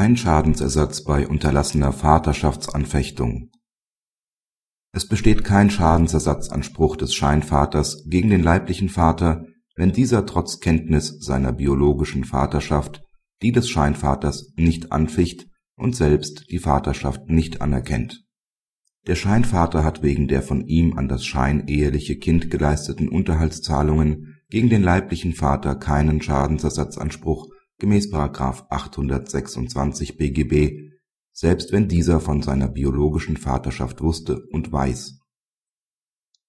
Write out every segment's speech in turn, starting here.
Kein Schadensersatz bei unterlassener Vaterschaftsanfechtung Es besteht kein Schadensersatzanspruch des Scheinvaters gegen den leiblichen Vater, wenn dieser trotz Kenntnis seiner biologischen Vaterschaft die des Scheinvaters nicht anficht und selbst die Vaterschaft nicht anerkennt. Der Scheinvater hat wegen der von ihm an das scheineheliche Kind geleisteten Unterhaltszahlungen gegen den leiblichen Vater keinen Schadensersatzanspruch gemäß § 826 BGB, selbst wenn dieser von seiner biologischen Vaterschaft wusste und weiß.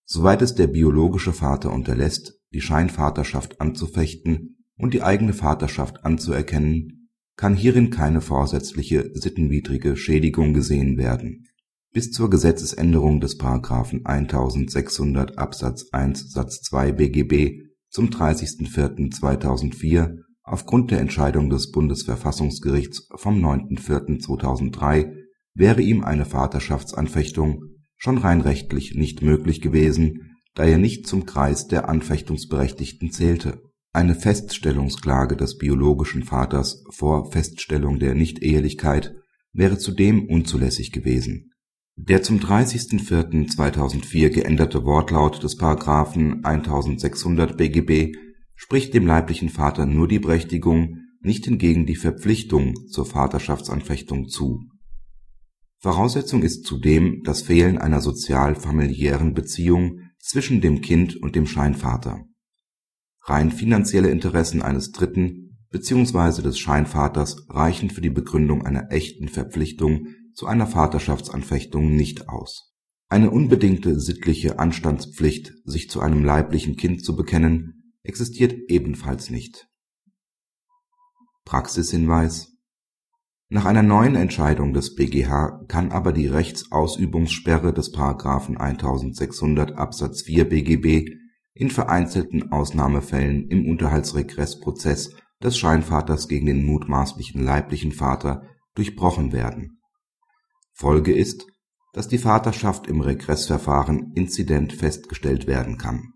Soweit es der biologische Vater unterlässt, die Scheinvaterschaft anzufechten und die eigene Vaterschaft anzuerkennen, kann hierin keine vorsätzliche sittenwidrige Schädigung gesehen werden. Bis zur Gesetzesänderung des § 1600 Absatz 1 Satz 2 BGB zum 30.04.2004 aufgrund der Entscheidung des Bundesverfassungsgerichts vom 9.04.2003 wäre ihm eine Vaterschaftsanfechtung schon rein rechtlich nicht möglich gewesen, da er nicht zum Kreis der Anfechtungsberechtigten zählte. Eine Feststellungsklage des biologischen Vaters vor Feststellung der Nichtehelichkeit wäre zudem unzulässig gewesen. Der zum 30.04.2004 geänderte Wortlaut des § 1600 BGB spricht dem leiblichen Vater nur die Berechtigung, nicht hingegen die Verpflichtung zur Vaterschaftsanfechtung zu. Voraussetzung ist zudem das Fehlen einer sozial-familiären Beziehung zwischen dem Kind und dem Scheinvater. Rein finanzielle Interessen eines Dritten bzw. des Scheinvaters reichen für die Begründung einer echten Verpflichtung zu einer Vaterschaftsanfechtung nicht aus. Eine unbedingte sittliche Anstandspflicht, sich zu einem leiblichen Kind zu bekennen existiert ebenfalls nicht. Praxishinweis Nach einer neuen Entscheidung des BGH kann aber die Rechtsausübungssperre des § 1600 Absatz 4 BGB in vereinzelten Ausnahmefällen im Unterhaltsregressprozess des Scheinvaters gegen den mutmaßlichen leiblichen Vater durchbrochen werden. Folge ist, dass die Vaterschaft im Regressverfahren inzident festgestellt werden kann